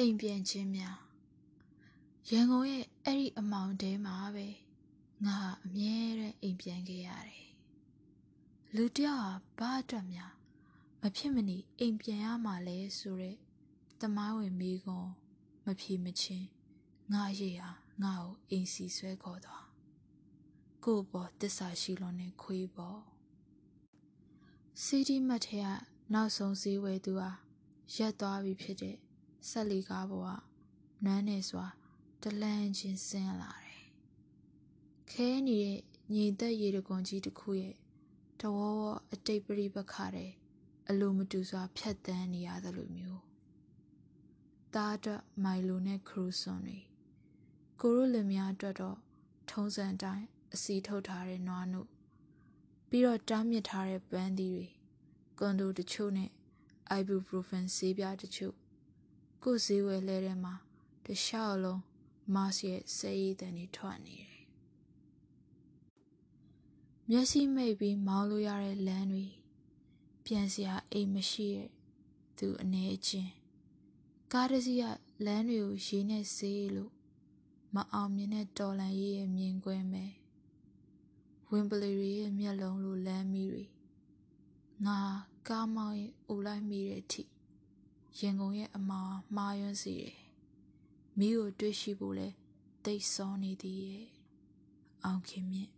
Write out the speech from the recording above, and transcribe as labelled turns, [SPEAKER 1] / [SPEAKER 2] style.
[SPEAKER 1] အိမ်ပြန်ခြင်းများရန်ကုန်ရဲ့အဲ့ဒီအမောင်တဲမှာပဲငါဟာအမြဲတမ်းအိမ်ပြန်ခဲ့ရတယ်လူတယောက်ဟာဘာအတွက်များမဖြစ်မနေအိမ်ပြန်ရမှာလဲဆိုတဲ့တမိုင်းဝင်မိကွန်မဖြေမချင်းငါရဲ့ဟာငါ့ကိုအိမ်စီဆွဲခေါ်သွားကို့ပေါ်တစ္ဆာရှိလွန်တဲ့ခွေးပေါ်စီဒီမတ်ထဲကနောက်ဆုံးဈေးဝယ်သူဟာရက်သွားပြီဖြစ်တဲ့ ဆက်လီကားပေါ်ကနွမ်းနေစွာတလန့်ချင်းဆင်းလာတယ်။ခဲနေတဲ့ညီသက်ရေတကွန်ကြီးတစ်ခုရဲ့တဝေါဝအတိတ်ပရိပခါတဲ့အလိုမတူစွာဖြတ်တန်းနေရသလိုမျိုး။သားအတွက်မိုင်လိုနဲ့ခရူဆွန်တွေကိုရိုလင်များအတွက်တော့ထုံးစံတိုင်းအစီထုတ်ထားတဲ့နွားနုပြီးတော့တားမြစ်ထားတဲ့ပန်းသီးတွေကွန်ဒိုတချို့နဲ့ ibuprofen ဆေးပြားတချို့ ကိုယ်ဈေးဝယ်လဲထဲမှာတခြားလုံးမတ်ရဲ့ဆေးရည်တန်တွေထွက်နေတယ်မျက်စိမိတ်ပြီးမောင်းလို့ရတဲ့လမ်းတွေပြန်စရာအိမ်မရှိတဲ့သူအနေချင်းကားတစ်စီးကလမ်းတွေကိုရေးနဲ့ဆေးလို့မအောင်မြင်တဲ့တော်လန်ရေးရဲ့မြင်ကွင်းပဲဝင်းပလီတွေရဲ့မျက်လုံးလိုလမ်းမီတွေငါကားမောင်းရင်အိုလိုက်မိတဲ့အထိ ရင်ကုန်ရဲ့အမားမှားယွင်းစေတယ်မိကိုတွေ့ရှိဖို့လဲတိတ်ဆောနေသည်ရဲ့အောင်ခင်မြင့်